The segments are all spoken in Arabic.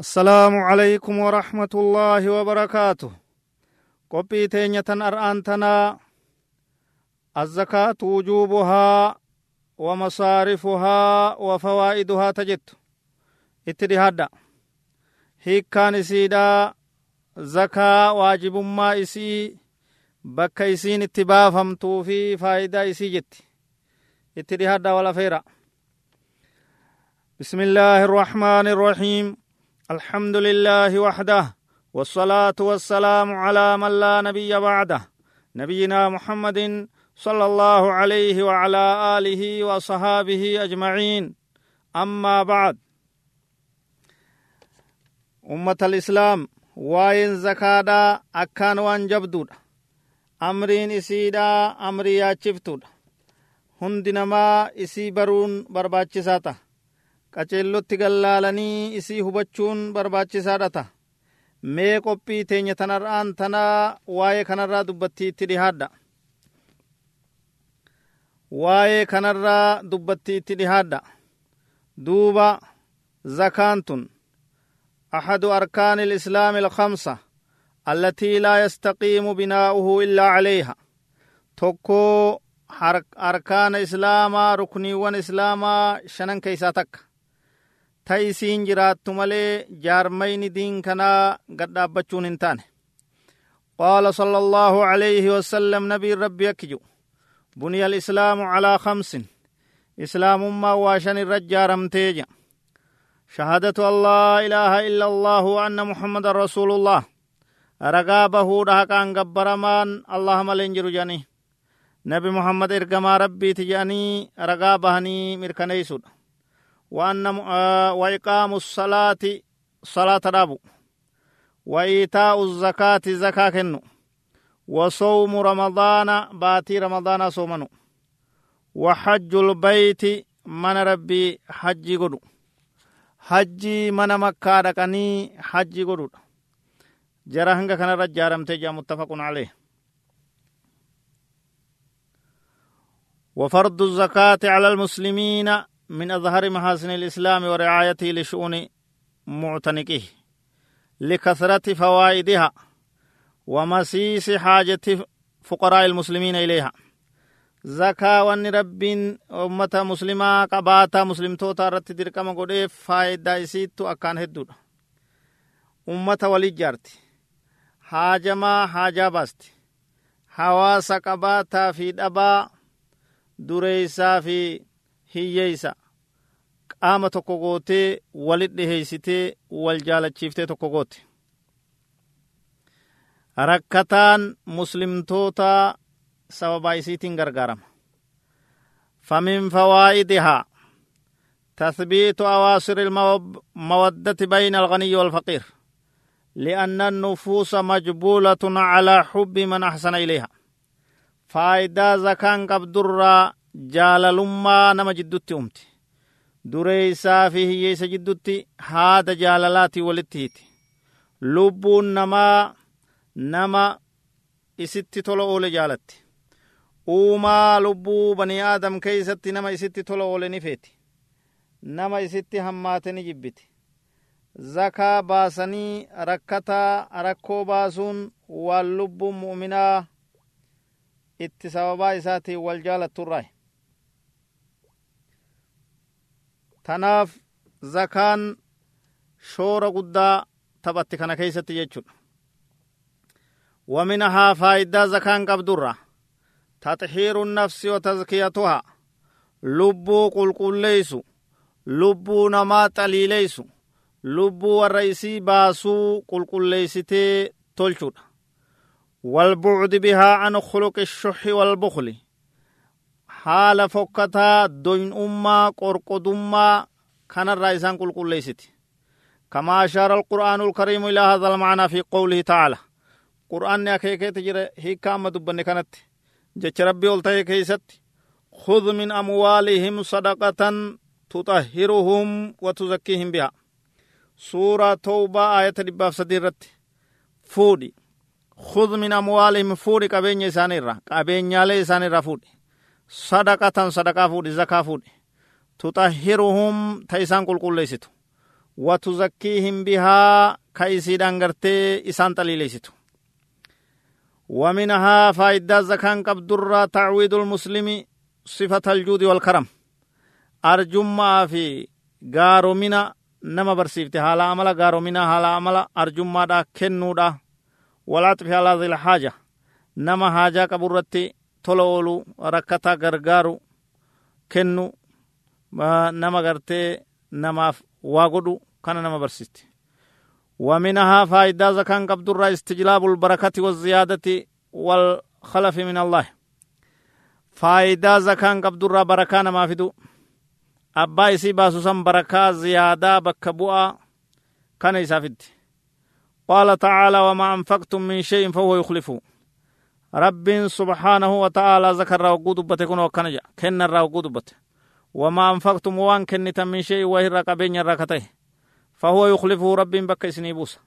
السلام عليكم ورحمة الله وبركاته. قبي تينية أرآنتنا الزكاة وجوبها ومصارفها وفوائدها تجد. اتدهادا هيكان سيدا زكاة واجب ما إسي bakka isiin itti baafamtuu fi faayidaa isii jetti itti wala feera بسم الله الرحمن الرحيم. الحمد لله وحده والصلاة والسلام على من لا نبي بعده نبينا محمد صلى الله عليه وعلى آله وصحابه أجمعين. أما بعد أمة الإسلام واين زكاة أكان وان جبدود amrii yaachiftudha hundi namaa isii baruun barbaachisaa ta'a qaceellotti gallaalanii isii hubachuun barbaachisaadha ta'a mee qophii teenya tanar'aan tanaa waa'ee kanarraa dubbattiitti dhihaadha waa'ee kanarraa dubbattiitti dhihaadha duuba zakaan tun أحد أركان الإسلام الخمسة التي لا يستقيم بناؤه إلا عليها tokko arkaana islaamaa rukniiwwan islaamaa shanan keeysaa takka ta isiin jiraattu malee jaarmayni diin kanaa gaddhaabbachuun hin taane qaala sala allaahu alayhi wasallam nabiin rabbi akki jedhu buniya alislaamu calaa kamsin islaamummaa waa shan irra jaaramtee jedha shahadatu an laa ilaaha illa allaahu anna muhammadan rasuulullah ragaa bahuudha haqaan gabbaramaan allah maleen jiru jedhanii nabi muhammad ergamaa rabbiiti jedhanii ragaa bahanii mirkaneeysudha وإقام الصلاة صلاة رابو وإيتاء الزكاة زكاة كنو. وصوم رمضان باتي رمضان صومنو. وحج البيت من ربي حج قدو. حجي من مكة دقني حج قدو. جرى هنگا كان رجارم تجا متفق عليه. وفرض الزكاة على المسلمين من أظهر محاسن الإسلام ورعايته لشؤون معتنقه لكثرة فوائدها ومسيس حاجة فقراء المسلمين إليها. زكاة وان رب أمة مسلمة قباتا مسلم توتا رت دركما قد فائدة إسيتو أكان هدود. أمة ولي جارتي. haajamaa haajaa baasti hawaasa qabaataa fi dhabaa dureeysaa fi hiyyeeysa qaama tokko gootee walit dhiheeysitee wal jaalachiiftee tokko goote rakkataan muslimtoota sababaa isiitiin gargaarama فمن فوائدها تثبيت أواصر المودة بين الغني والفقير لأن النفوس مجبولة على حب من أحسن إليها فايدا زكان قبدر جاللما نما جدوتي أمتي dureysaa fi hiyyeessa jiddutti haada jaalalaati walitti hiti lubbuun namaa nama isitti tola oole jaalatti uumaa lubbuu banii aadam keeysatti nama isitti tola oole ni feeti nama isitti hammaate ni jibbiti zakaa baasanii rakkataa rakkoo baasuun waan lubbuun mu'minaa itti sababaa isaatiin wal jaalatturraa tanaaf zakaan shoora guddaa taphatti kana keeysatti jechuudha زكاة قبدرة تطهير النفس وتزكيتها لبو قل قل ليسو لبو نما تلي ليسو lubbuu warra isii baasuu qulqulleeysitee tolchudha walbucdi bihaa an khuluqi shuxi walbukli haala fokkataa doyn'ummaa qorqodummaa kanarraa isaan qulqulleeysiti كما أشار القرآن الكريم إلى هذا المعنى في قوله تعالى قرآن أكيكيت جرى هي كام دبن كانت جتش ربي قلت كيست خذ من أموالهم صدقة تطهرهم وتزكيهم بها suuraa tawbaa aayata dhibbaaf sadii irratti fuudhi khud min amwaalihim fuudhi qabeenya isaaniirra qabeenyaalee isaaniirra fuudhi sadaqatan sadaqaa fuudhi zakaa fuudhi tuxahhiruhum ta isaan qulqulleeysitu watuzakkiihim bihaa ka isiidhaan gartee isaan xaliileysitu ومنها فائدة زكان قبدر تعويد المسلم صفة الجود والكرم أرجما في غارو منا نما برسيفتي حالا عملا غارو منا حالا عملا أرجما دا كنو دا والعطف على ذي الحاجة نما حاجة قبرتي تلولو ركتا غرغارو كنو نما غرتي نما واغدو كان نما برسيفتي ومنها فائدة زكان قبض الرأي استجلاب البركة والزيادة والخلف من الله فائدة زكان قبض الرأي بركة ما فدو أبا إسي باسوسا بركة زيادة بكبوء كان يسافد قال تعالى وما أنفقتم من شيء فهو يخلفه رب سبحانه وتعالى ذكر راوقود بتكون وكنجا كن راوقود بت وما أنفقتم وان كنتا من شيء وهي رقبين الركتين فهو يخلفه رب بك سنيبوس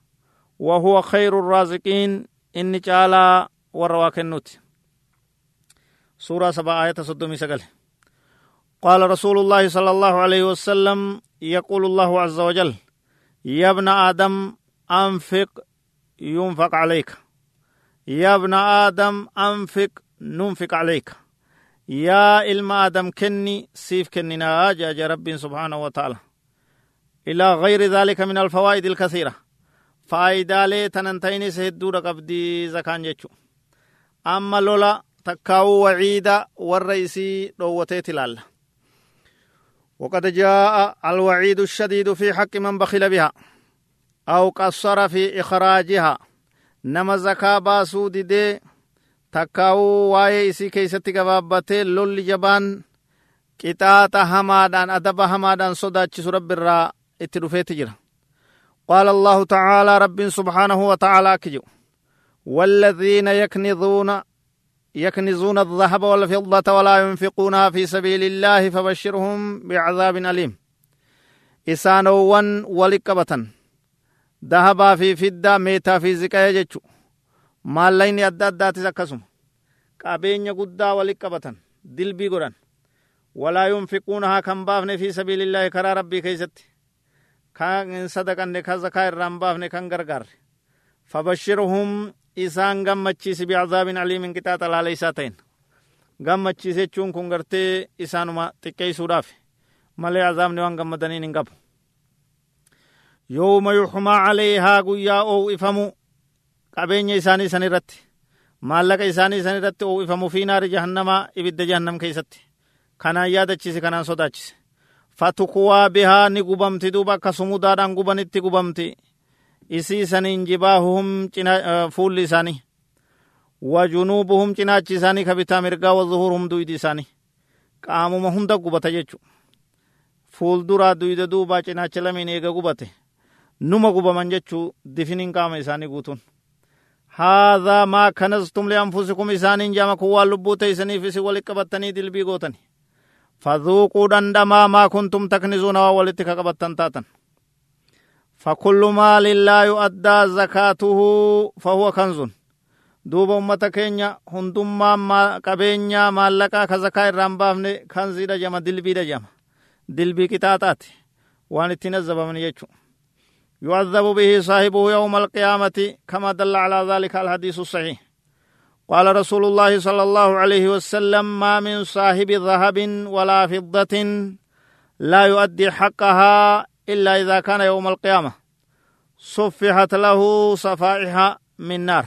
وهو خير الرازقين. إن تعالى ورواك النوت سورة سبع آية صدومي سقل. قال رسول الله صلى الله عليه وسلم يقول الله عز وجل يا ابن آدم أنفق ينفق عليك. يا ابن آدم أنفق ننفق عليك. يا إلما آدم كني سيف كننا جاج رب سبحانه وتعالى. إلى غير ذلك من الفوائد الكثيرة. فائدة تننتين سهدو قبدي زكان جيشو أما لولا تكاو وعيدا والرئيسي روتيت لال وقد جاء الوعيد الشديد في حق من بخل بها أو قصر في إخراجها. نما زكاة باسو دي تكاو واي إسي كيستي قبابته لول جبان qixaaxa hamaadhaan adaba hamaadhaan sodaachisu rabbi irraa itti dhufeeti jira qaala allahu tacaalaa rabbiin subxaanahu wataaalaa akki jedhu والذين يكنزون يكنزون الذهب والفضة ولا ينفقونها في سبيل الله فبشرهم بعذاب أليم إسانوان ولقبة ذهبا في فدة ميتا في زكاية جتشو مالين أدى أدى تسكسم قابين قدا ولقبة دلبي قران ولا ينفقونها كم بافن في سبيل الله كرا ربي كيست kan sadaqanne kan zakaa irraa hin baafne kan gargaarre fabashirhum isaan gammachiisi bicazaabin aliimin qixaaxa laaleysaa ta'en gammachiise jechuun kun gartee isaanuma xiqqeeysuudhaaf malee azaabni waan gammadaniin hin qabu yooma yuxumaa calayhaa guyyaa oowifamu qabeenya isaanii san irratti maallaqa isaanii san irratti oowifamu fi naari jahannamaa ibidda jahannam keeysatti kanaan yaadachiise kanaan sodaachise fatukuwaa bihaa ni gubamti duuba akka sumudaadhaan gubanitti gubamti isii saniin jibaahuhum fuulli isaanii wajunuubuhum cinaachi isaanii kabitaa mirgaa wazuhuruhum duydi isaanii qaamuma hunda gubata jechu fuulduraa duyda duubaa cinaacha lamiin eega gubate numa gubaman jechuu difiniin qaama isaanii guutuun haadhaa maa kanas tumlee anfusikum isaaniin jaama kun waan lubbuu teeysaniif isin walit qabattanii dilbii gootani. Fadhuuquu dhandhamaa maa kuntum taknisuuna waan walitti ka qabattan taatan. Fakullu maa lillaa yu'addaa zakaatuhu fahuwa kanzun. Duuba ummata keenya hundummaa qabeenyaa maallaqaa ka zakaa irraan baafne kanziidha jama dilbiidha jama. Dilbii qixaaxaati. Waan ittiin azzabaman jechuu يعذب به صاحبه يوم القيامة كما دل على ذلك الحديث الصحيح. قال رسول الله صلى الله عليه وسلم ما من صاحب ذهب ولا فضة لا يؤدي حقها إلا إذا كان يوم القيامة. صفحت له صفائح من نار.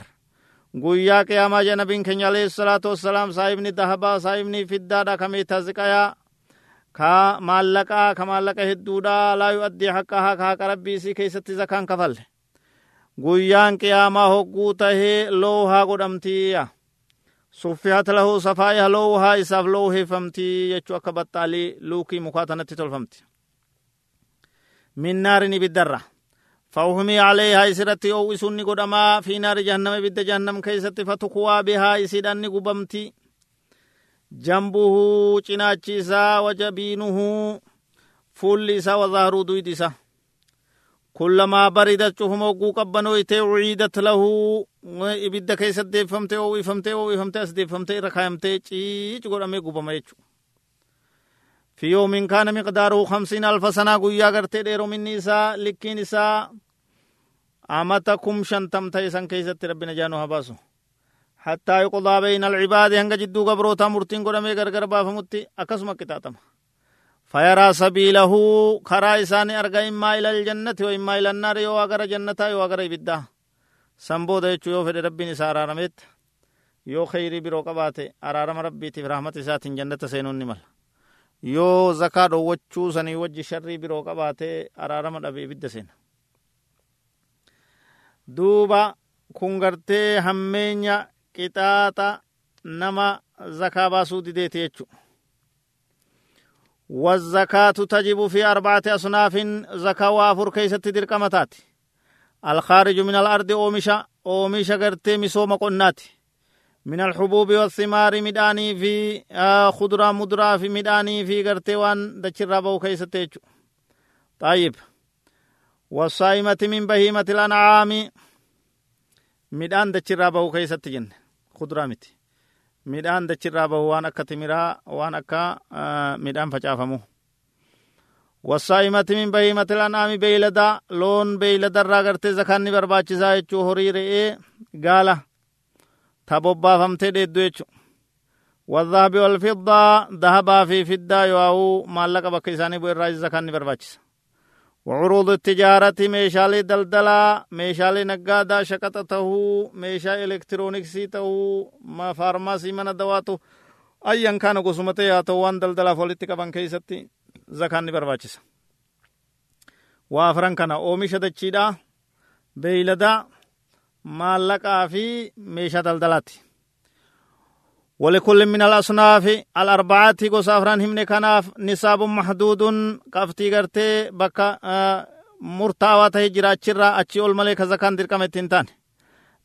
guyyaa qiyaamaa jee nabiin keenya alayhi salaatu wassalaam saahibni dahabaa saahibni fiddaadha ziqayaa ka maallaqaa ka maallaqa hedduudha laa yu'addii haqqahaa ka haqa rabbii isii keessatti zakaan kafalle guyyaan qiyaamaa hogguu tahee loohaa godhamtiya suffihat lahu safaa'iha loohaa isaaf looheeffamtii jechuu akka baxxaalii luukii mukaa tanatti tolfamti min naarin ibiddarra فأهمي عليها إسرتي أو إسني قدما في نار جهنم بد جهنم كيست فتقوى بها إسيداني قبمتي جنبه چناچيسا وجبينه فول إسا وظهر دويد إسا كلما بردت شهم وقو قبنو إتي عيدت له إبدا كيست ديفمتي أو إفمتي أو إفمتي أس ديفمتي رخايمتي چيچ قدامي قبما يچو في يوم كان مقداره خمسين ألف سنة قويا قرتي ديرو من نساء لكي نساء أمتكم شنتم تيسن كيست ربنا جانو هباسو. حتى يقضى بين العباد هنگا جدو قبروتا مرتين قرمي غرغر بافمتي أكسما كتاتم. فيرى سبيله خرا إساني أرغا إما إلى الجنة وإما إلى النار يو أغر جنة يو أغر إبدا. سنبو ديچو يو فد ربي نسارا رميت يو خيري برو قباته أرارم ربي تف رحمة ساتين جنة سينون نمال. yoo zakaa dhowwachuu sanii wajji sharrii biroo qabaate araarama dhabee ibidda seena duuba kun gartee qixaaxa nama zakaa baasuu dideeti jechu والزكاة تجب في أربعة أصناف زكاة وافر كيست درقمتات الخارج من الأرض أومشا أومشا قرتي مسوم قناتي من الحبوب والثمار مداني في خضرة مدرة في مداني في قرتي وان دچرا بو كيستيچو طيب والصائمة من بهيمة الأنعام مدان دچرا بو كيست جن خضرة متي مدان دچرا بو وان أكا تمرا وان أكا آه مدان فجافمو والصائمة من بهيمة الأنعام بيلدا لون بيلدا راغرتي زكاني برباچسا يچو هوري رئي قاله تبوبافمتي ديدو يچو والذهب والفضة ذهبا في فضة يواو مالك بك إساني بو الراج زكاني برباچس وعروض التجارة ميشالي دلدلا ميشالي نقادا شكتته ميشا إلكترونيكسي تو ما فارماسي من دواتو. أيان كان قسمتي ياتو وان دلدلا فوليتي كبان كيستي زكاني برباچس وافران كان أومي شدچيدا بيلدا maallaqaa fi meeshaa daldalaati ولكل من الأصناف الأربعة kanaaf nisaabun maxduudun qabxii gartee bakka murtaawaa tahe jiraachirraa achi ol malee ka zakaan dirqama ittiin taane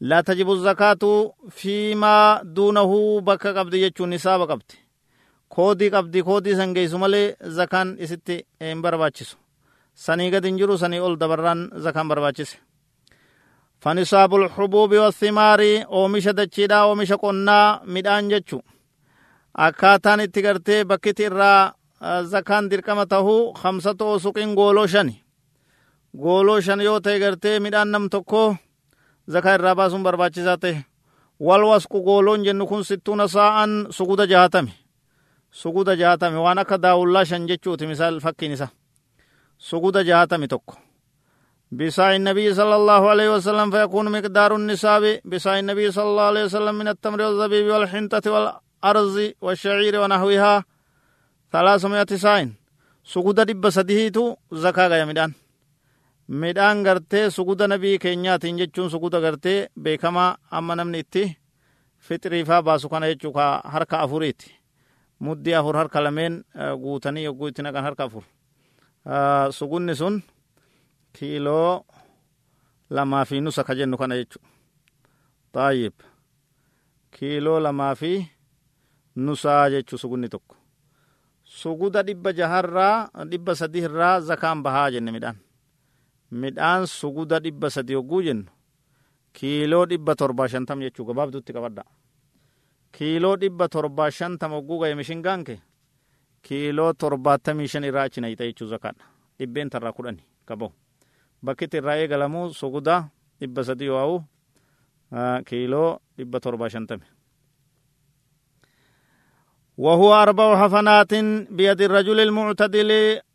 laa tajibu zakaatu fiimaa duunahu bakka qabdi jechuun nisaaba qabdi koodii qabdi koodii san geessu malee zakaan isitti hin barbaachisu sanii gad hin jiru sanii ol dabarraan فنصاب الحبوب والثمار oomisha dachiidha oomisha qonnaa midhaan jechu akkaataan itti gartee bakkiti irraa zakaan dirqama tahu kamsatu osuqin gooloo shani gooloo shan yoo ta'e gartee midhaan nam tokko zakaa irraa baasuun barbaachisaa ta'e wal wasqu gooloon jennu kun sittuuna saa'an suguda jahatame suguda jahatame waan akka daawullaa shan jechuuti misaal fakkiin isa suguda jahatame tokko بساع النبي صلى الله عليه وسلم فيكون مقدار النساب بساع النبي صلى الله عليه وسلم من التمر والزبيب والحنطة والأرز والشعير ونحوها ثلاثمائة ساين سقود دب سديهيتو زكاة يا ميدان keenyaatiin jechuun suguda gartee beekamaa amma namni itti fixiriifaa baasu kana jechuu ka harka afuriiti muddii afur harka lameen guutanii yogguu itti naqan harka afur sugunni sun kiiloo lamaa fi nusa ka jennu kana jechu taayib kiiloo lamaa fi nusaa jechu sugunni tokko suguda dhibba jaharraa dhibba sadiirraa zakaan bahaa jenne midhaan midhaan suguda dhibba sadi hogguu jennu. Kiiloo dhibba torbaa shantam jechuu gabaabdutti qabadha kiiloo dhibba torbaa shantam hogguu ga'e mishin gaanke kiiloo torbaatamii shan irraa achi na jechuu zakaadha dhibbeen tarraa kudhani qabahu bakkiti irraa eegalamu suguda dhibba sadi yoo kiiloo dhibba torba shantame وهو أربع حفنات بيد الرجل المعتدل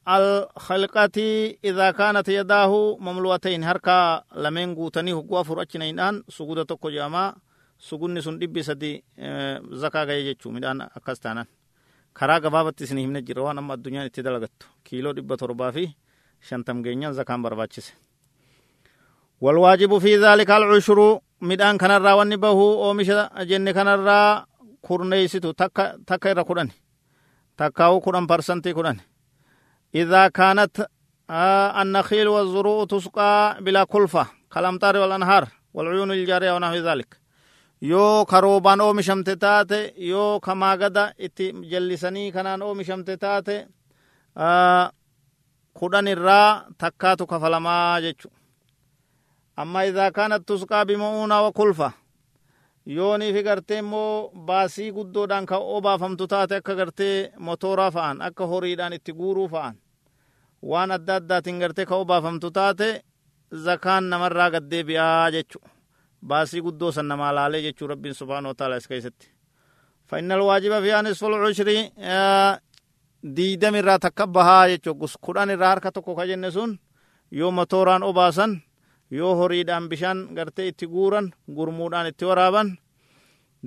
الخلقة إذا كانت يداه مملوتين هركا لمن قوتني هقوا فرأتنا إنان سجودة تكو جاما سجودني سن دبي سدي زكاة غاية جتشو مدان أكستانا كرا قبابت سنهم نجروا نما الدنيا اتدلغت كيلو دبا تربا فيه shantam geenyan zakaan barbaachise والواجب في ذلك العشر midhaan kanarraa wanni bahu oomisha jenne kanarraa kurneeysitu takka takka irra kudhani takkaawu kudhan parsantii kudhani إذا كانت النخيل والزروع تسقى بلا كلفة كالأمطار والأنهار والعيون الجارية ونحو ذلك yoo karoobaan oomishamte taate yoo kamaa gada itti jallisanii kanaan oomishamte taate kudhan irraa takkaatu kafalamaa jechu amma idaa kaanat tusqaa bima'uuna wa kulfa yoonii fi gartee immoo baasii guddoodhaan ka obaafamtu taate akka gartee motooraa fa'an akka horiidhaan itti guuruu fa'an waan adda addaatiin gartee ka obaafamtu taate zakaan namarraa gaddeebi'aa jechu baasii guddoo san namaa laalee jechuu rabbiin subhaanahu wa ta'ala is keessatti فإن الواجب فيها نصف العشر diidam irraa takka bahaa jechuu kudhan irraa harka tokko ka jenne sun yoo motooraan obaasan yoo horiidhaan bishaan gartee itti guuran gurmuudhaan itti waraaban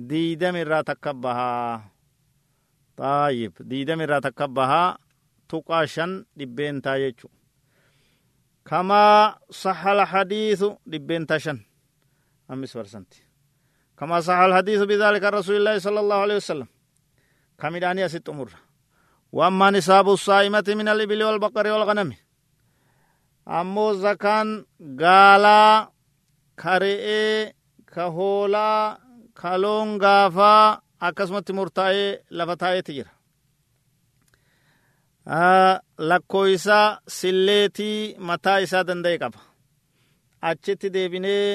diidam irraa takka bahaa taayib diidam irraa takka bahaa tuqaa shan dhibbeentaa jechu kamaa saxa alhadiisu dhibbeentaa shan amis barsanti kamaa saxa alhadiisu bidaalika rasuulillaahi sala allahu alehi kamidhaanii asitti umurra واما نصاب الصائمة من الإبل والبقر والغنم ka re'ee ka hoolaa ka loon gaafaa akkasumatti murtaa'ee lafa taa'eeti jira lakkooysaa silleetii mataa isaa danda'e qaba achitti deebinee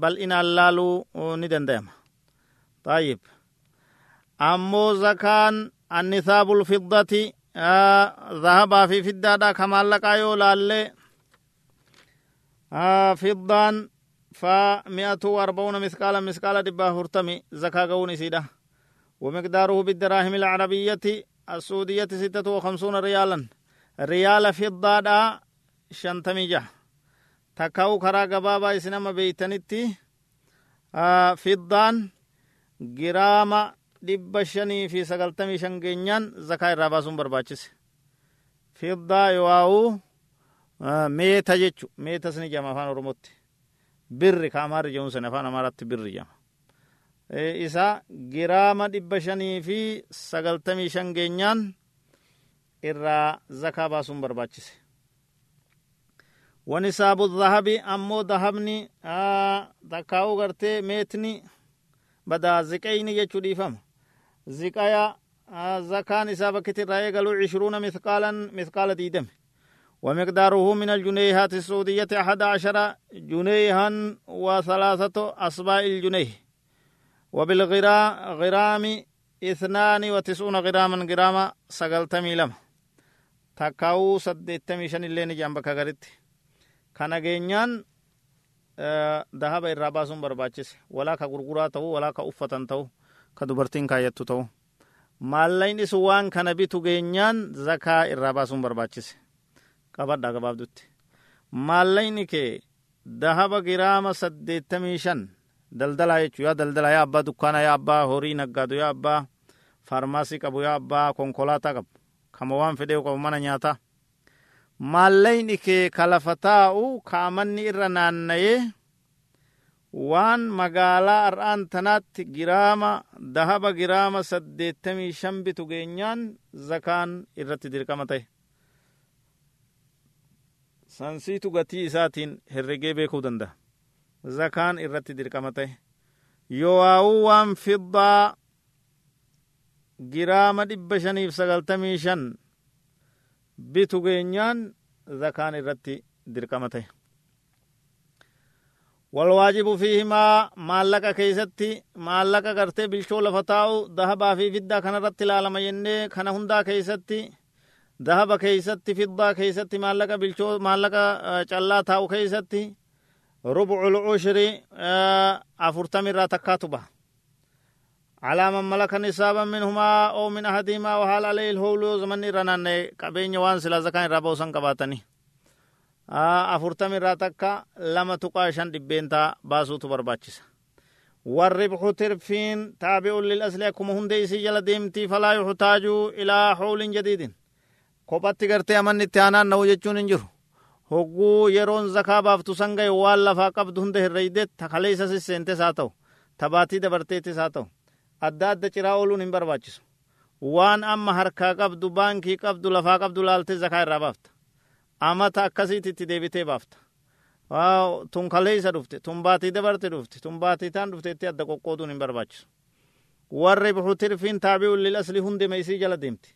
bal'inaan laaluu ni danda'ama taayib ammoo zakaan annisaabul fiddati zahabaa fi fiddaadha ka maallaqaa yoo laallee fiddaan fa mi'atu arba'una misqaala misqaala dhibba afurtami zakaa ga'uun isiidha ومقداره بالدراهم العربية السعودية ستة وخمسون ريالا ريال فضة دا شنتمي جه تكاو كرا قبابا اسنما بيتنتي آه فضان جرام dhibba shanii fi sagaltamii shan geenyaan zakaa irraa baasuun barbaachise. Fiddaa yowaa'u meeta jechu meetas ni jama afaan oromootti. Birri ka amaarri jedhuun san afaan amaaraatti birri jama. Isa giraama dhibba shanii fi sagaltamii shan geenyaan irraa zakaa baasuun barbaachise. Wanisaabu dhahabi ammoo dahabni takkaa'uu gartee meetni badaa ziqeyni jechuu dhiifama ziqaya zakaan isaa bakkiti irraa eegalu cishruuna mithqaalan mithqaala diidame. ومقداره من الجنيهات السعودية أحد عشر جنيها وثلاثة أصباع الجنيه وبالغرام اثنان وتسعون غراما غراما سقلتمي لما تكاو سدتمي شن اللين جنبك غريت كان جينيان dahaba irraa baasuun barbaachise. Walaa ka gurguraa ta'u walaa ka ka dubartiin kaayyattu ta'u maallaqni sun waan kana bitu geenyaan zakaa irraa baasuun barbaachise qabadha gabaabdutti maallaqni kee dahaba giraama saddeettamii shan daldalaa jechuu yaa daldalaa yaa abbaa dukkaana yaa abbaa horii naggaadu yaa abbaa faarmaasii qabu yaa abbaa konkolaataa qabu kama waan fedhee qabu mana nyaataa maallaqni kee ka lafa taa'u kaamanni irra naanna'ee waan magaalaa ar'aan tanaatti giraama dahaba giraama saddeettamii shan bitu geenyaan zakaan irratti dirqama ta'e sansiitu gatii isaatiin herregee beekuu danda'a zakaan irratti dirqama ta'e yowaa'uu waan fiddaa giraama dhibba shaniif sagaltamii shan bitu geenyaan zakaan irratti dirqama ta'e والواجب فيهما مالك كيستي مالك غرتي بلشو لفتاو ذهبا في فدا كان رت لالما يني كان هندا كيستي ذهب كيستي فضة كيستي مالك بلشو مالك چلا تاو كيستي ربع العشر أفرتم را تكاتبه على من ملك نصابا منهما أو من أحدهما وحال عليه الهول زمن رنان قبين وان سلا زكاين رابوسان قباتني afurtam irraa takka lama tuqaa shan dhibbeentaa baasuutu barbaachisa warribxu tirfiin taabi'un lilasli akkuma hunde isii jala deemtii falaa yuxtaaju ilaa hawlin jadiidin kophatti gartee amanni itti aanaan na'u jechuun hin jiru hogguu yeroon zakaa baaftu san gahe waan lafaa qabdu hunda herreyde takalee isa sisseentes haa ta'u tabaatii dabarteetis haa ta'u adda adda ciraa ooluun hin barbaachisu waan amma harkaa qabdu baankii qabdu lafaa qabdu laaltee zakaa irraa baafta amata akkasiitti itti deebitee baafta tun kaleeysa dhufte tun baatii dabarte dhufte tun baatii taan dhufte itti adda qoqqooduun hin barbaachisu warri bixu tirfiin taabi'un lilasli hundima isii jala deemti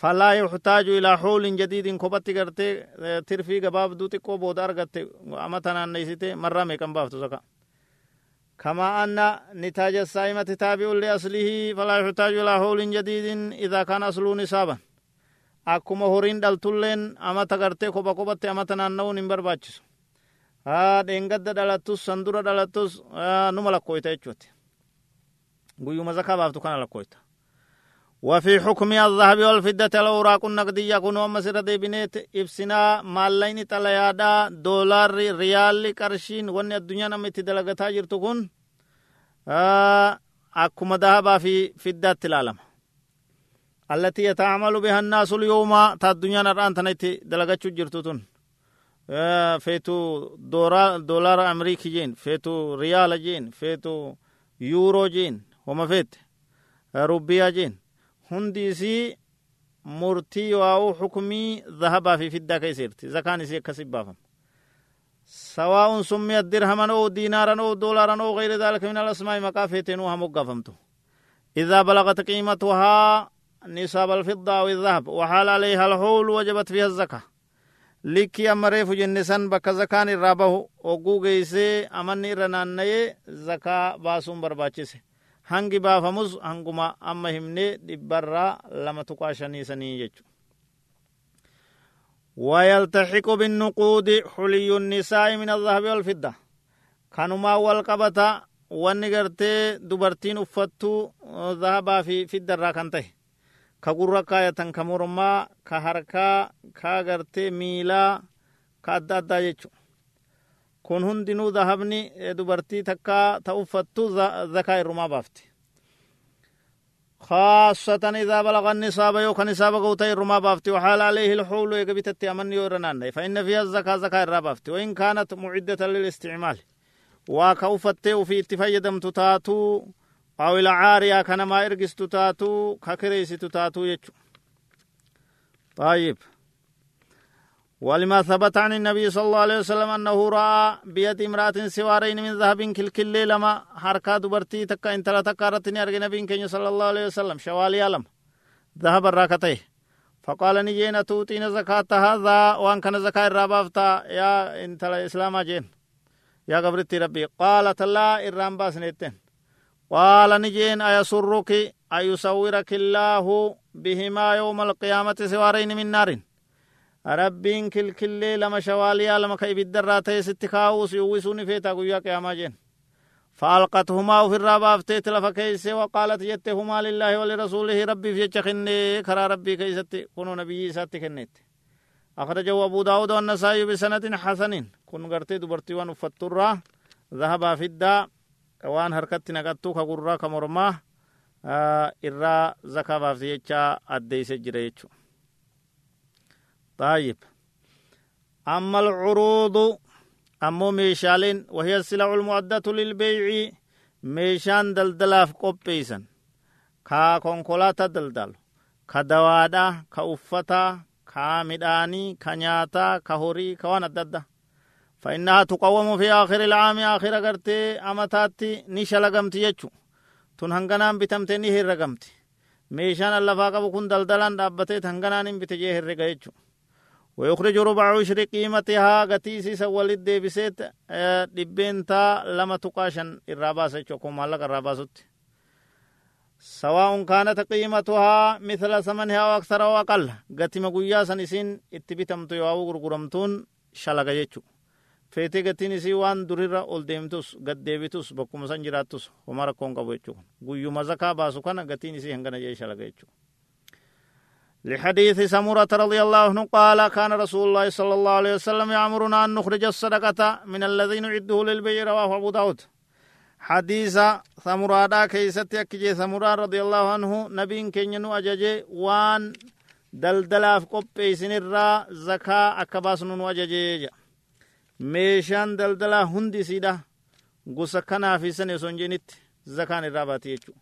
falaa yuxtaaju ilaa xuulin jadiidin kophatti gartee tirfii gabaabduu xiqqoo booda argatte amata naanneysite marraa meeqan baaftu saka كما أن نتاج السائمة تابع لأصله فلا يحتاج إلى حول جديد إذا كان أصله نصابا akkuma horiin dhaltulleen amata gartee koba kobatti amata naanna'uun hin barbaachisu haa dheengadda dhalattus sandura dhalattus numa lakkooyta jechuuti guyyuma zakaa baaftu kana lakkooyta وفي حكم الذهب والفضة الأوراق النقدية كنوا مسيرة ديبنيت إبسنا مالين تليادا دولار ريال قرشين وني الدنيا نمت دلغتا جرتو كن أكما ذهبا في فضة العالم التي يتعامل بها الناس اليوم تا الدنيا نران تنيت دلغتشو جرتو تن فيتو دولار أمريكي جين فيتو ريال جين فيتو يورو جين وما فيت روبيا جين. hundi isii murtii waa'uu xukumii zahabaa fi fiddaa keeseerti zakaan isii akkasi baafama سواء سميت درهما أو دينارا أو دولارا أو غير ذلك من الأسماء مكافتين وهم قفمت nisaab alfiddaa wizahab waxaal alayha alhuul wajabat fiha zaka likkii amma reefu jenne san bakka zakaan irraa bahu ogguu geeysee amanni irra naanna'ee zakaa baasuun barbaachise hangi baafamus hanguma amma himne dhibbarraa lama tuqaa shanii sanii jechu wayaltaxiqu binnuquudi xuliyyu nisaa'i min alzahabi walfidda kanumaa wal qabata wanni gartee dubartiin uffattuu zahabaa fi fiddarraa kan ta'e أفتو ذهبا في فضة راكنته كقرى كاية كمرما كهركا كاغرتي ميلا كأدى أدى يجو kun hundinuu dahabni dubartii takkaa ta uffattu zakaa irrumaa baafti خاصة إذا بلغ النصاب يوكا نصاب قوتا الرما بافتي وحال عليه الحول يقبتت أمن يورنان فإن فيها الزكاة زكاة الرابافتي وإن كانت معدة للاستعمال وكوفت في اتفايدم تتاتو أو العارية كنما إرقس تتاتو ككريس تتاتو يجو طيب ولما ثبت عن النبي صلى الله عليه وسلم أنه رأى بيد امرأة سوارين من ذهب كل لما حركة دبرتي تكا انت لا تكارتني أرغي نبي كي صلى الله عليه وسلم شوالي علم ذهب الراكتيه فقال نجينا توتين زكاة هذا وان كان زكاة الرابافتا يا انت الإسلام جين يا قبرتي ربي قالت لا إرام باس نيتين قال نجين أيسرك أيسورك الله بهما يوم القيامة سوارين من نار؟ kilkillee lama shawaaliyaa lama ka ibiddarraa ta'e sitti kaa'uus uwwisuun feetaa guyyaa qiyaamaa jeen فألقتهما في الرابع أفتيت لفكيس وقالت يتهما لله ولرسوله ربي في يتخني كرا ربي كيست كونوا نبي سات كنت أخرجه أبو داود والنسائي بسنة حسن كن غرتي دبرتي وان فترة ذهب في الدا وان هركت نقطو كقرى كمرما آه إرى زكاة بافتي أديس جريتشو طيب أما العروض أمو ميشالين وهي السلع المعدة للبيع ميشان دلدلاف قبيسا كا كونكولاتا دلدل كدوادا كأفتا كامداني كنياتا كهوري كوان الددة فإنها تقوم في آخر العام آخر قرتي أمتاتي نشلقمتي يجو تن هنغنان بتمتني هرقمتي meeshaan allafaa qabu kun daldalaan dhaabbatee hanganaan hin bite jee herrega jechuudha. ويخرج ربع عشر قيمتها قتيسي سوالد دي بسيت دبينتا لما تقاشن الراباسة شوكو مالك الراباسة سواء كانت قيمتها مثل ثمنها أو أكثر أو أقل قتي مقويا سنسين اتبتمتو يواو غرغرمتون شلق يجو feetee gatiin isii waan durirra ol deemtus gad deebitus bakkuma san jiraattus homa rakkoon qabu jechuu guyyuma zakaa baasu kana gatiin isii hangana jee shalaga jechuu لحديث سمرة رضي الله عنه قال كان رسول الله صلى الله عليه وسلم يأمرنا أن نخرج الصدقة من الذين نعده للبيع رواه أبو داود حديث سمرة كيست يكجي سمرة رضي الله عنه نبي كينينو أججي وان دلدلاف قبي سنرى زكاة أكباس نو أججي meeshaan daldalaa hundi isiidha gosa kanaa fi san osoo hin jenitti zakaan irraa baati jechuudha.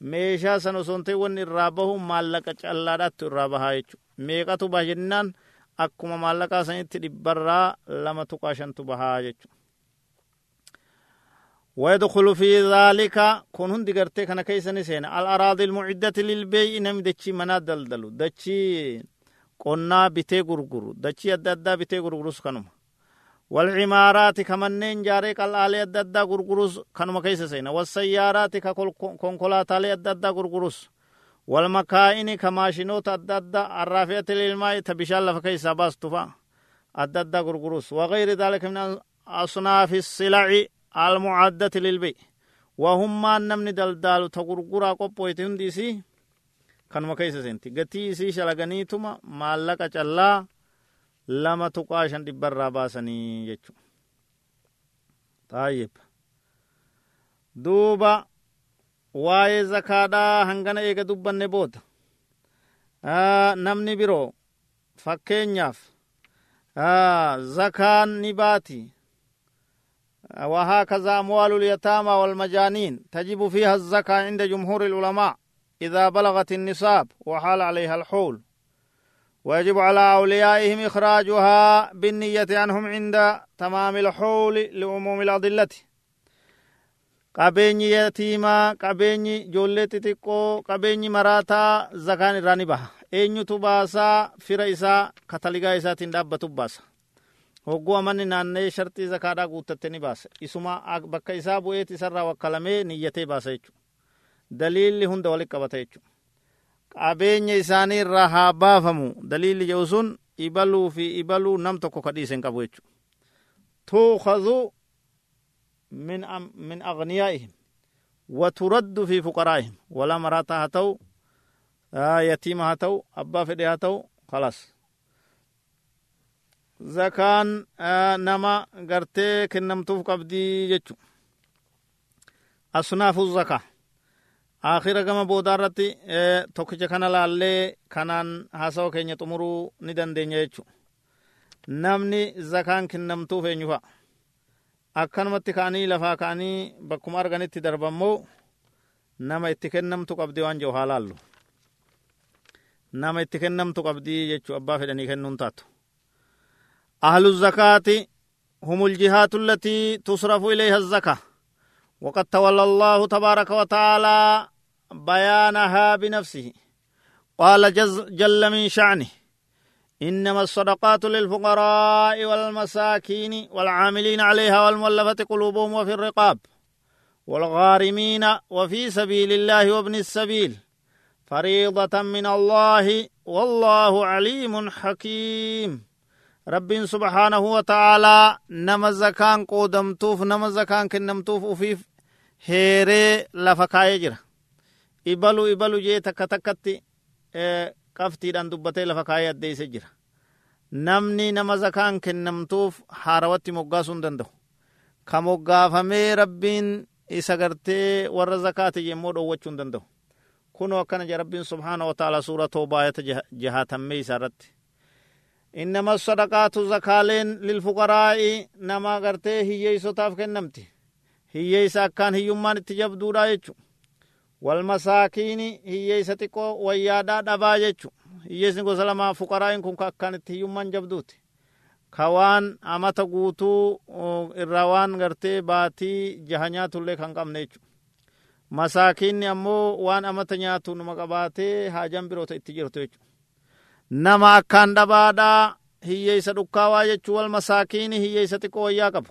meeshaa san osoo hin ta'e wanni irraa bahu maallaqa callaadhaatti irraa bahaa jechuudha. meeqatu baha jennaan akkuma maallaqaa sanitti dhibbarraa lama tuqaa shantu bahaa jechuudha. ويدخل في ذلك كون هندي غرتي كان كيسن سين الأراضي المعدة للبيع نم دچي منا دلدلو دچي قنا بيتي غرغرو دچي أدى بيتي غرغروس كنم والعمارات كمنين جاري قلالي الددا غرغروس كانوا كيس سينا. والسيارات كونكولاتالي الددا غرغروس. والمكائن كماشينوت الددا الرافعة للماء تبشال لفكيس باس تفا الددا غرغروس. وغير ذلك من أصناف السلع المعدة للبيع. وهم ما نمني دلدال تغرغرا قبويت هنديسي كانوا كيس سنتي غتي سي شلغنيتما مالك چلا lama tuqaa shan dhibbarraa baasanii jechu taayib duuba waa'ee zakaadhaa hangana eega dubbanne booda namni biroo fakkeenyaaf zakaan ni baati وهكذا أموال اليتامى والمجانين تجب فيها الزكاة عند جمهور العلماء إذا بلغت النصاب وحال عليها الحول ويجب على أوليائهم إخراجها بالنية عنهم عند تمام الحول لعموم xixiqqoo qabeenyi maraataa zakaan irraa ni baha eenyutu baasaa fira isaa kataligaa isaatiin dhaabbatu baasa hogguu amanni naannee sharxii zakaadhaa guuttatte ni baasa isuma bakka isaa bu'eet isarraa wakkalamee niyyatee baasa jechu daliilli hunda walit qabata jechu qabeenya isaanii irraa haa baafamu daliilli jedhu sun ibaluu fi ibaluu nam tokko ka dhiisen qabu jechu tuukhadhu min min agniyaa'ihim وترد في فقرائهم ولا مراتا هتو آه يتيم هتو أبا فدي هتو خلاص زكان آه نما غرتي كنمتوف قبدي جتشو أصناف الزكاه akhira gama boodaa irratti tokkicha kana laallee kanaan haasawa keenya xumuruu ni dandeenya jechu namni zakaan kennamtuuf eenyufa akkanumatti ka'anii lafaa ka'anii bakkuma arganitti darbammoo nama itti kennamtu qabdi waan jedhu haa laallu nama itti kennamtu qabdi jechuu abbaa fedhanii kennuun taatu ahlu zakaati هم الجهات التي تصرف إليها الزكاة وقد تولى الله تبارك وتعالى بيانها بنفسه. قال جل من شعنه إنما الصدقات للفقراء والمساكين والعاملين عليها والمؤلفة قلوبهم وفي الرقاب والغارمين وفي سبيل الله وابن السبيل. فريضة من الله والله عليم حكيم. رب سبحانه وتعالى نما زكان قودمتوف نما زكان كنمتوف وفي هيري لفكاية جرا. Ibalu ibalu jee takka takkatti qabtiidhaan dubbatee lafa kaayee addeeyse jira. Namni nama zakaan kennamtuuf haarawatti moggaasuu hin danda'u. Ka moggaafamee rabbiin isa gartee warra zakaate jemmoo dhoowwachuu hin danda'u. Kunoo akkana je rabbiin subhaana wataala suura toobaayata jahaatammee isaa irratti. Innama sadaqaatu zakaaleen lilfuqaraa'i nama gartee hiyyeeysotaaf kennamti. Hiyyeeysa akkaan hiyyummaan itti jabduudha jechu والمساكين هي ستيكو ويادا دبا جچو hiyyeesni gosa lama fuqaraa'in kun ka akkaan itti hiyyummaan jabduuti ka waan amata guutuu irraa waan gartee baatii jaha nyaatullee kan qabne jechu masaakiinni ammoo waan amata nyaatu numa qabaatee haajan biroota itti jirtu jechu nama akkaan dhabaadhaa hiyyeeysa dhukkaawaa jechuu wal masaakiini hiyyeeysa xiqqoo wayyaa qabu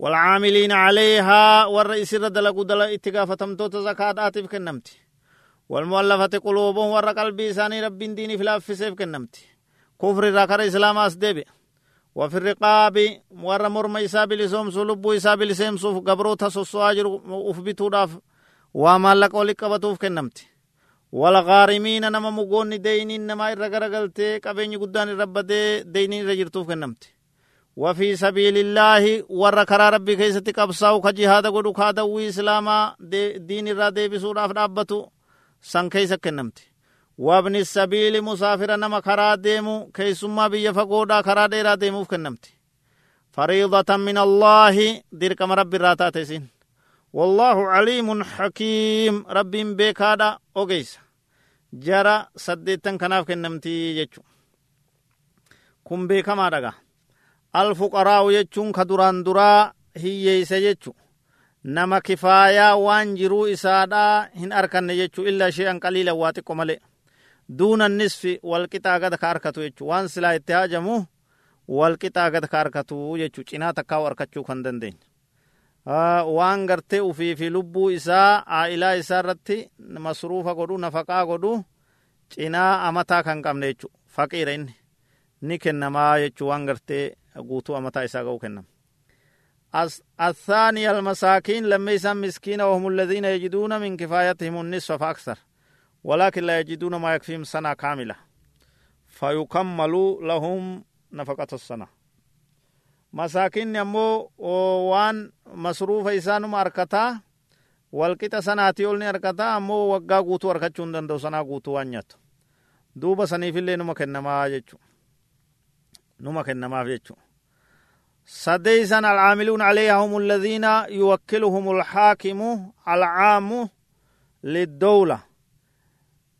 والعاملين عليها والرئيس دلقوا دل اتقافتم توت زكاة آتف كنمتي. والمؤلفة قلوبهم ور قلبي ساني رب ديني فلاف سيف كنمتي. كفر راكر إسلام أسدبي وفي الرقاب ور مرمى إساب لسوم سلب إساب لسيم سوف قبرو تسوسو أجر أفبتو داف. وما لك ولك بطوف كنمتي. والغارمين نما مقوني دينين نما إرقرقلتي. قبيني قدان رب دي دينين رجرتوف كنمتي. wafii sabiilillaahi warra karaa rabbii keessatti qabsaa'u ka jihaada godhu kaa dawwii islaamaa diin irraa deebisuudhaaf dhaabbatu san keeysa kennamti wabni sabiili musaafira nama karaa deemu keeysummaa biyya fagoodhaa karaa dheeraa deemuuf kennamti fariidatan min allaahi dirqama rabbi irraa taate isin wallaahu caliimun xakiim rabbiin beekaadha ogeysa jara saddeettan kanaaf kennamti jechu kun beekamaadhagaa alfuqaraa'u jechuun ka duraan duraa hiyyeeyse jechu nama kifaayaa waan jiruu isaadhaa hin arkanne jechu illa shee'an qaliilan waa xiqqo male duuna nisfi walqixaa gada ka arkatu jechu waan silaa itti haajamu walqixaa gad ka harkatu jechuu cinaa takkaa harkachuu kan dandeenya waan gartee ufii fi lubbuu isaa aa'ilaa isaa irratti masruufa godhu nafaqaa godhu cinaa amataa kan qabne jechu faqiira inni ni kennamaa jechuu waan gartee guutuu amataa isaa ga'u kennama الثاني المساكين لما يسمى مسكين وهم الذين يجدون من كفايتهم النصف فأكثر ولكن لا يجدون ما يكفيهم سنة كاملة فيكمل لهم نفقة السنة waan masruufa isaanuma harkataa walqixa sanaatii ol ni harkataa ammoo waggaa guutuu harkachuu hin danda'u sanaa guutuu waan nyaatu duuba saniifillee numa kennamaa jechu numa kennamaaf jechu سديسا العاملون عليها هم الذين يوكلهم الحاكم العام للدولة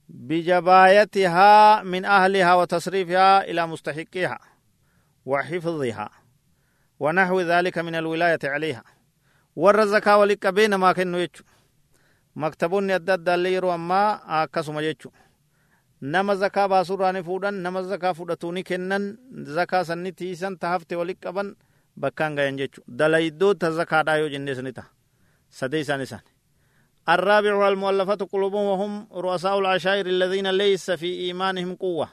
بجبايتها من أهلها وتصريفها إلى مستحقها وحفظها ونحو ذلك من الولاية عليها. والرزكاة ولك بين ما كنو يجو. مكتبون يدد اللي يرو أما أكسو يجو nama zakaa baasuurraani fuudhan nama zakaa fudhatuuni kennan zakaa sanni tiisan bakkaan gayan jechu dalayiddoota zakaadhaa yoo jennee sani taha sadee isaan isaan الرابع المؤلفة قلوبهم وهم رؤساء العشائر الذين ليس في إيمانهم قوة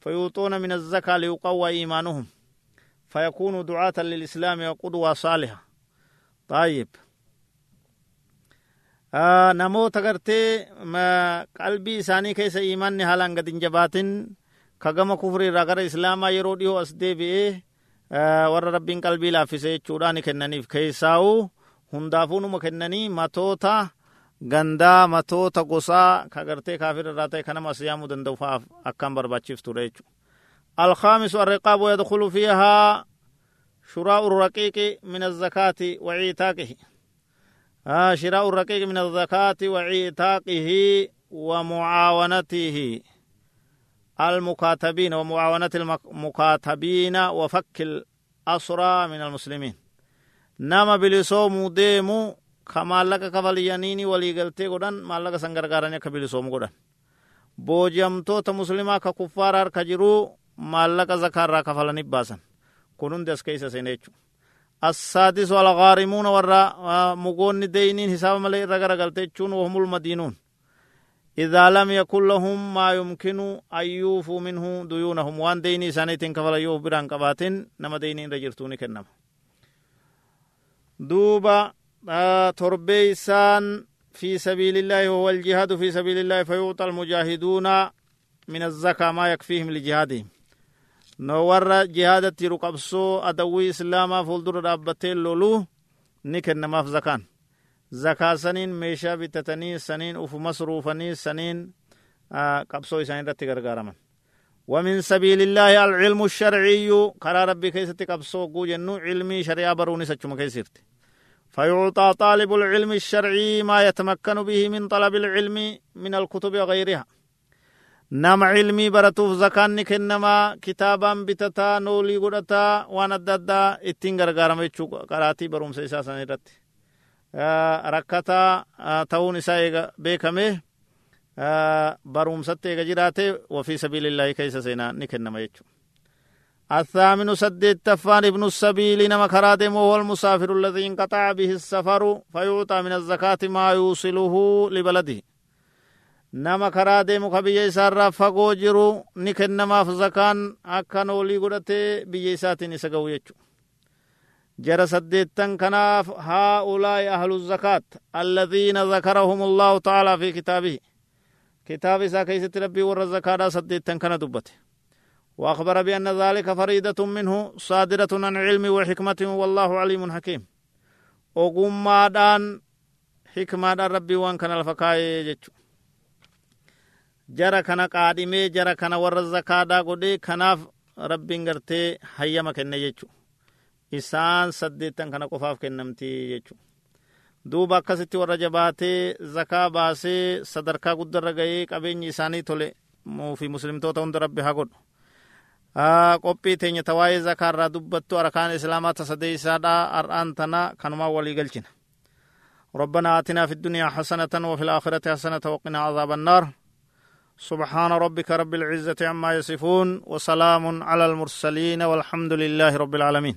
فيوطون من الزكاة ليقوى إيمانهم فيكونوا دعاة للإسلام وقدوة صالحة. طيب. آه نموت غرتي ما قلبي إساني كيس إيمان حالان قد انجباتن كغم كفر رغر إسلاما يرو ديو أسدي بيه warra rabbiin qalbii laaffise jechuudha ni kennaniif keessaa'u hundaafuu numa kennanii matoota gandaa matoota gosaa ka gartee kaafir irraa ta'e kanama siyaamuu danda'u fa'aaf akkaan barbaachiftudha jechuudha. الخامس الرقاب ويدخل فيها شراء الرقيق من الزكاة وعيتاقه آه شراء الرقيق من الزكاة وعيتاقه ومعاونته المكاتبين ومعاونة المكاتبين وفك الأسرى من المسلمين نما بلسوم ديمو كمالك كفاليانيني ولي قلتي قدن مالك سنگرگارانيا كبلسوم قدن boojamtoota muslimaa ka kuffaara harka jiru maallaqa zakaarraa kafalanii baasan kun hundi as keessa seene jechu assaadisu algaarimuuna warra mugoonni deyniin hisaaba malee irra garagalte jechuun wahumul madiinuun إذا لم يكن لهم ما يمكن أن يوفوا منه ديونهم وان ديني سانيتين كفل يوف بران قباتين نما ديني رجرتوني كنما. دوبا آه تربيسان في سبيل الله وهو الجهاد في سبيل الله فيعطى المجاهدون من الزكاة ما يكفيهم لجهادهم. نور جهادة رقبسو أدوي إسلاما فولدر رابطين لولو نكن نماف زكان. Zakaa saniin meeshaa bitatanii saniin uf masruufanii saniin qabsoo isaanii irratti gargaaraman ومن سبيل الله العلم الشرعي كرا ربي كيست قبصو قو جنو علمي شريعة بروني سچم كيسرت فيعطى طالب العلم الشرعي ما يتمكن به من طلب العلم من الكتب وغيرها نم علمي برتوف زكان كنما كتابا بتتا نولي قدتا وأنا دادا اتين غرغارم قراتي بروم سيسا سنرت rakkataa ta'uun isaa eega beekame barumsatti eega jiraate wafii sabiilillaahi keessa seenaa ni kennama jechu الثامن سديد تفان ابن السبيل نما كرادم وهو المسافر الذي انقطع به السفر فيعطى من الزكاة ما يوصله لبلده. نما كرادم كبي سار فقو جرو نكنما في زكان أكنو لي قدته بيسات نسقو يجو. جرى سديتن كناف هؤلاء أهل الزكاة الذين ذكرهم الله تعالى في كتابه. كتاب إسا كيست ربي ور الزكاة سديتن كان دبته. وأخبر بأن ذلك فريدة منه صادرة عن علم وحكمة والله عليم حكيم. وقم دان حكمة ربي وان كان الفكاية جتشو جرى كان قادمي جرى كان ور الزكاة قدي كناف ربي غرتي حيما كن جتشو isaan saddeettan kana qofaaf kennamti jechu duuba akkasitti warra jabaatee zakaa baasee sadarkaa guddarra ga'ee qabeenyi isaanii tole fi muslimtoota hunda rabbi haa godhu qophii teenya tawaa'ee zakaa irraa dubbattu arkaan islaamaa tasadee isaadha ar'aan tana kanumaa walii galchina ربنا آتنا في الدنيا حسنة وفي الآخرة حسنة وقنا عذاب النار سبحان ربك رب العزة عما يصفون وسلام على المرسلين والحمد لله رب العالمين